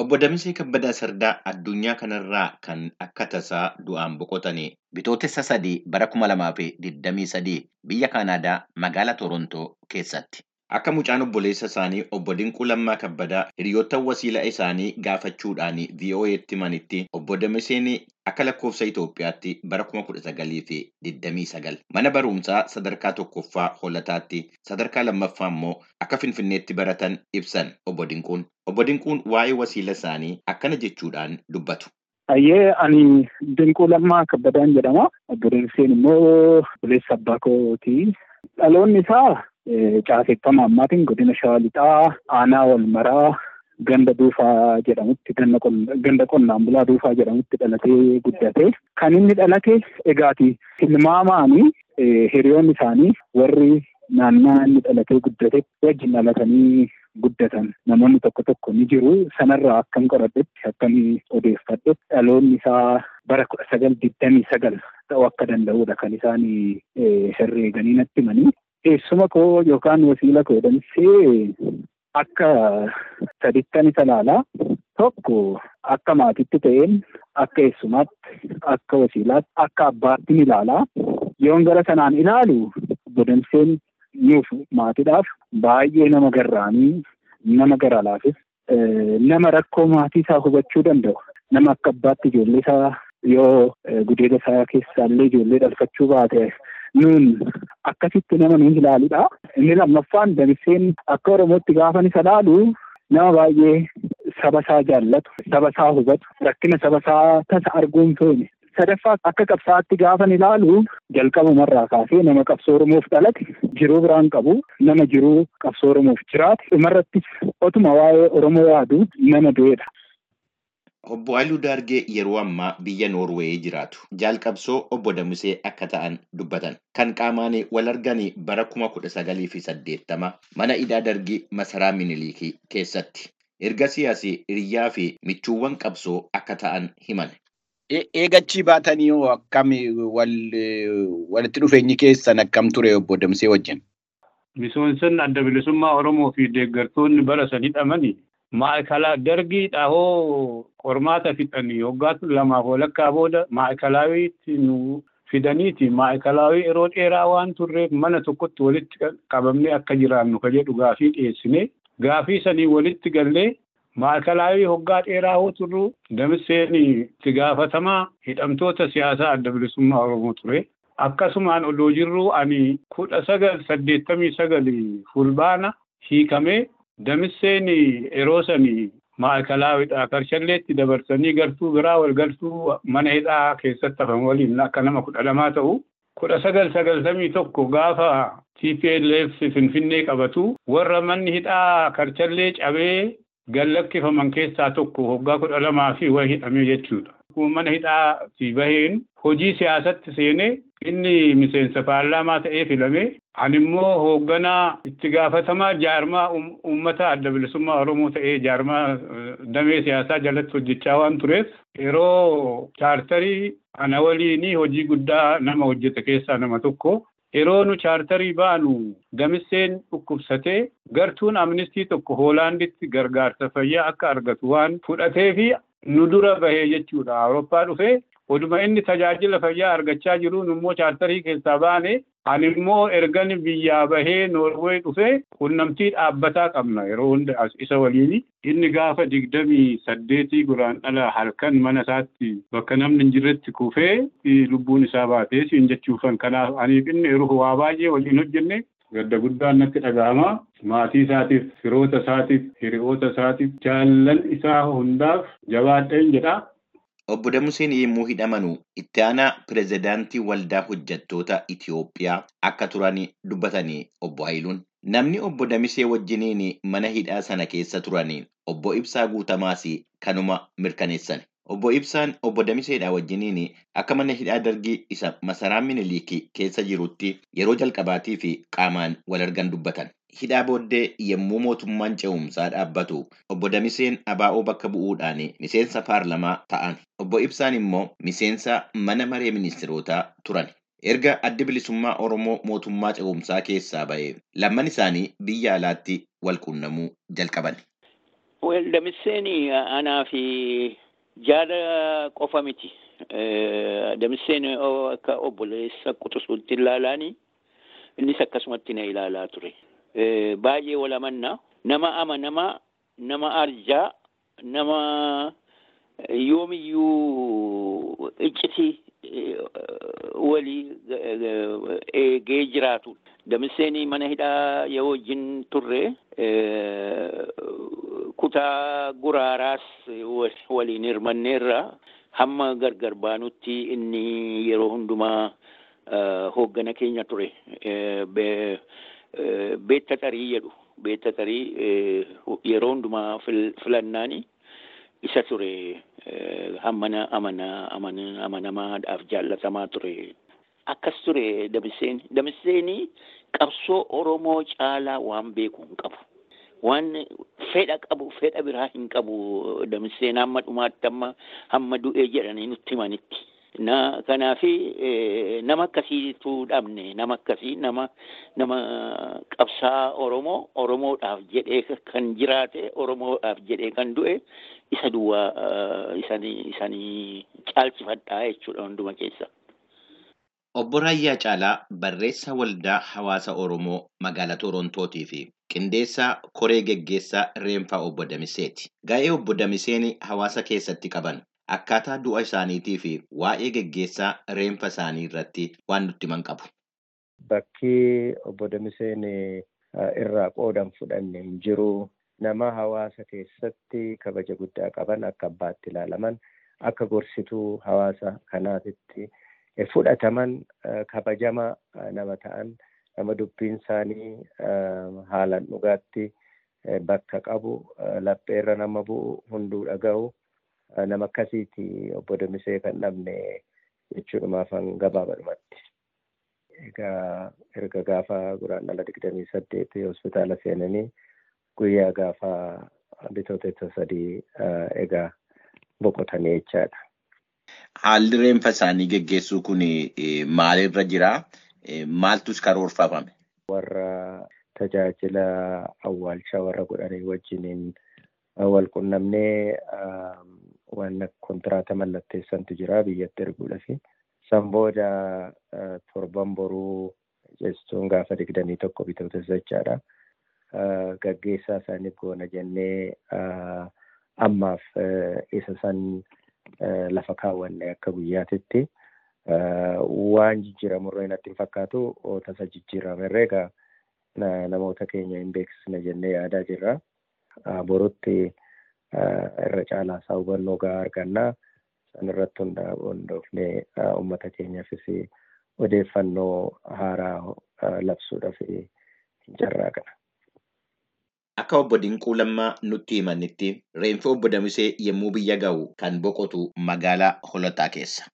Obbo Damisee Kabbadaa Sardaa addunyaa kanarraa kan akka tasaa du'aan boqotanii bitootessa sadii bara kuma lamaa fi digdamii sadii biyya Kaanaadaa magaalaa Torontoo keessatti. Akka mucaan obboleessa isaanii obbo Dinquu Lammaa Kabbadaa hiriyoottan wasiila isaanii gaafachuudhaan VOA'tti himanitti obbo Damiseen akka lakkoofsa Itoophiyaatti bara kuma kudha sagalii fi digdamii sagal mana barumsaa sadarkaa tokkoffaa hollataatti sadarkaa lammaffaa immoo akka Finfinneetti baratan ibsan obbo Dinquun. Obbo Dinquun waa'ee wasiila isaanii akkana jechuudhaan dubbatu. Ayyee ani Dinquu Lammaa Kabbadaan jedhama. Obbo Damiseen immoo obboleessa abbaa kooti. Dhaloonni isaa caaseffama ammaatiin godina Shawaa Lixaa aanaa wal maraa ganda duufaa jedhamutti ganda qonnaan bulaa duufaa jedhamutti dhalatee guddate. Kan inni dhalate egaati tilmaamaani hiriyoonni isaanii warri naannaa inni dhalatee guddate wajjin dhalatanii guddatan namoonni tokko tokko ni jiru. Sanarraa akkan qoradhetti akkan odeeffadhe dhaloonni isaa bara kudha sagal digdamii sagal ta'uu akka danda'udha kan isaan herreeganii natti himanii. Eessuma koo yookaan wasiila koo Damisee akka sadittan isa ilaalaa tokko akka maatiitti ta'een akka eessumaatti akka wasiilaatti akka abbaatti ni ilaalaa yoon gara sanaan ilaalu obbo Damiseen nuuf maatiidhaaf baay'ee nama garraanii nama gara laafis nama rakkoo maatii isaa hubachuu danda'u. Nama akka abbaatti ijoollee isaa yoo gudeeda isaa keessaallee ijoollee dhalfachuu baate nuun akkasitti nama nuun ilaaludha. Inni lammaffaan Damiseen akka Oromootti gaafa isa ilaalu nama baay'ee saba isaa jaallatu, saba isaa hubatu, rakkina saba isaa tasa arguun feene. Sadaffaa akka qabsaa'aatti gaafa ilaalu jalqabumarraa kaasee nama qabsoo Oromoof dhalate jiruu biraan qabu nama jiruu qabsoo Oromoof jiraate dhumarrattis otuma waa'ee Oromoo yaadu nama du'edha. Obbo Haayiluu Daargee yeroo ammaa biyya Noorweeyii jiraatu. Jaalqabsoo obbo Damisee akka ta'an dubbatan. Kan qaamaan wal argan bara kuma kudha sagalii fi saddeettama mana hidhaa dargii masaraa Minilikii keessatti. Erga siyaasii hiriyyaa fi michuuwwan qabsoo akka ta'an himan. Eegachii baatanii hoo akkam walitti dhufeenyi keessan akkam ture obbo Damisee wajjin? Misoomsonni adda bilisummaa Oromoo fi deeggartoonni bara sanii dhamani maa'ikala dargii dhahoo qormaata fixanii waggaa lamaaf walakkaa booda maa'ikalaawwiitti nu fidaniiti maa'ikalaawwii yeroo dheeraa waan turreef mana tokkotti walitti qabamnee akka jiraannu ka jedhu gaafii dhiyeessine gaafii sanii walitti gallee maa'ikalaawwii waggaa dheeraa hoo turru Damiseen itti gaafatamaa hidhamtoota siyaasaa adda bilisummaa Oromoo ture. Akkasumaan odoo jirru ani kudha sagal saddeettamii sagali fulbaana hiikamee Damiseen yeroo sanii maa'ikalaawidha. Karshalleetti dabarsanii gartuu biraa wal galtuu mana hidhaa keessatti hafan waliin akka nama kudha lamaa ta'u. Kudha sagal sagaltamii tokko gaafa TPLF Finfinnee qabatu warra manni hidhaa karchallee cabee gallakkifaman keessaa tokko waggaa kudha lamaa fi wayi hidhamee jechuudha. Mana hidhaa fi baheen hojii siyaasatti seenee inni miseensa paarlaamaa ta'ee filame. Ani immoo hoogganaa itti gaafatamaa jaarmaa uummata adda bilisummaa Oromoo ta'ee jaarmaa damee siyaasaa jalatti hojjechaa waan tureef yeroo chaartarii ana waliinii hojii guddaa nama hojjete keessaa nama tokko. Yeroo nu chaartarii baanu Damiseen dhukkubsatee gartuun amnistii tokko Hoolaanditti gargaarsa fayyaa akka argatu waan fudhatee fi nu dura bahee jechuudha. Awurooppaa dhufee oduma inni tajaajila fayyaa argachaa jiruun immoo chaartarii keessaa baane ani immoo ergani biyyaa bahee Noorwee dhufee qunnamtii dhaabbataa qabna yeroo hunda isa waliin inni gaafa digdamii saddeetii guraandhala halkan mana isaatti bakka namni hin jirretti kufee lubbuun isaa baatee siin jechuufan kanaaf aniif inni yeroo waa baay'ee waliin hojjenne gadda guddaan natti dhaga'ama. Maatii isaatiif, firoota isaatiif, hiriyoota isaatiif, jaallan isaa hundaaf jabaadheen jedha. Obbo Damuseen yommuu hidhamanu itti aanaa pirezidaantii waldaa hojjettoota Itoophiyaa akka turan dubbatanii obbo Haayiluun. Namni obbo Damisee wajjiniin mana hidhaa sana keessa turaniin obbo Ibsaa Guutamaas kanuma mirkaneessan. Obbo Ibsaan obbo Damiseedhaa wajjiniin akka mana hidhaa dargii isa masaraa Minilikii keessa jirutti yeroo jalqabaatii fi qaamaan wal argan dubbatan. Hidhaa booddee yommuu mootummaan ce'umsaa dhaabbatu obbo Damiseen abaa'oo bakka bu'uudhaan miseensa paarlamaa ta'an. Obbo Ibsaan immoo miseensa mana maree ministirootaa turan. Erga addi bilisummaa Oromoo mootummaa ce'umsaa keessaa ba'e lamman isaanii biyya alaatti wal quunnamuu jalqaban. Wel Damisseen anaa fi jaala qofa miti. Damisseen akka obboleessa quxisuutti ilaalaani innis akkasumatti na ilaalaa ture. Baay'ee wal amanna. Nama amanamaa, nama arjaa, nama yoomiyyuu iccitii walii eegee jiraatu. Damisseen mana hidhaa yoo wajjin turre kutaa guraaraas waliin hirmanneerra hamma gargar baanutti inni yeroo hundumaa hooggana keenya ture. Beetta tarii jedhu. Beetta tarii yeroo hundumaa filannaani isa ture hammana amanamaadhaaf jaallatamaa ture. Akkas ture Damisseen. Damisseen qabsoo Oromoo caalaa waan beeku hin qabu. Waan fedha qabu fedha biraa hin qabu Damisseen hamma dhumaatti amma hamma du'ee jedhanii nutti himanitti. Na kanaafi nama akkasiitu dhabne nama akkasii nama nama qabsaa Oromoo Oromoodhaaf jedhee kan jiraate Oromoodhaaf jedhee kan du'e isa duwwaa isanii isanii caalchifadhaa jechuudha hunduma keessa. Obbo Raayyaa Caalaa barreessaa waldaa hawaasa Oromoo magaalaa Torontootii fi qindeessaa koree geggeessaa Reenfaa obbo Damiseeti. Gaa'ee obbo Damiseen hawaasa keessatti qaban akkaataa du'a isaaniitii fi waa'ee geggeessaa reenfa isaanii irratti waan nutti himan qabu. Bakki obbo Damiseen irraa qoodan fudhanne hin jiru. Nama hawaasa keessatti kabaja guddaa qaban akka abbaatti ilaalaman akka gorsituu hawaasa kanaatitti fudhataman kabajama nama ta'an nama dubbiin isaanii haalaan dhugaatti bakka qabu lapheerra nama bu'u hunduu dhaga'u nama akkasiiti obbo Damisee kan dhabne jechuudhumaaf gabaabadhumatti. Egaa erga gaafa guraandhala digdamii saddeeti hospitaala seenanii guyyaa gaafa bitootessa sadii egaa boqotanii jechaadha. Haalli reenfa isaanii geggeessuu kun maalirra jira? Maaltus karoorfamame? Warra tajaajila awwaalchaa warra godhanii wajjiniin wal qunnamnee waan kontiraata mallatteessantu jira biyyatti erguudhaaf. San booda torban boruu jechuun gaafa digdamii tokko bitootessa jechaadha. Gaggeessaa isaaniif goona jennee ammaaf isa san lafa kaawwanne akka guyyaatitti waan jijjiiramurra natti hin fakkaatu tasa jijjiiramerree egaa namoota keenya hin beeksisne jennee yaadaa jirra. Borutti irra caalaa isaa hubannoo gahaa argannaa san irratti hundoofnee uummata keenyaafis odeeffannoo haaraa labsuudhaaf hin carraaqna. Akka obbo Dinquu Lammaa nutti himanitti reenfi obbo Damisee yommuu biyya ga'u kan boqotu magaalaa Holotaa keessa.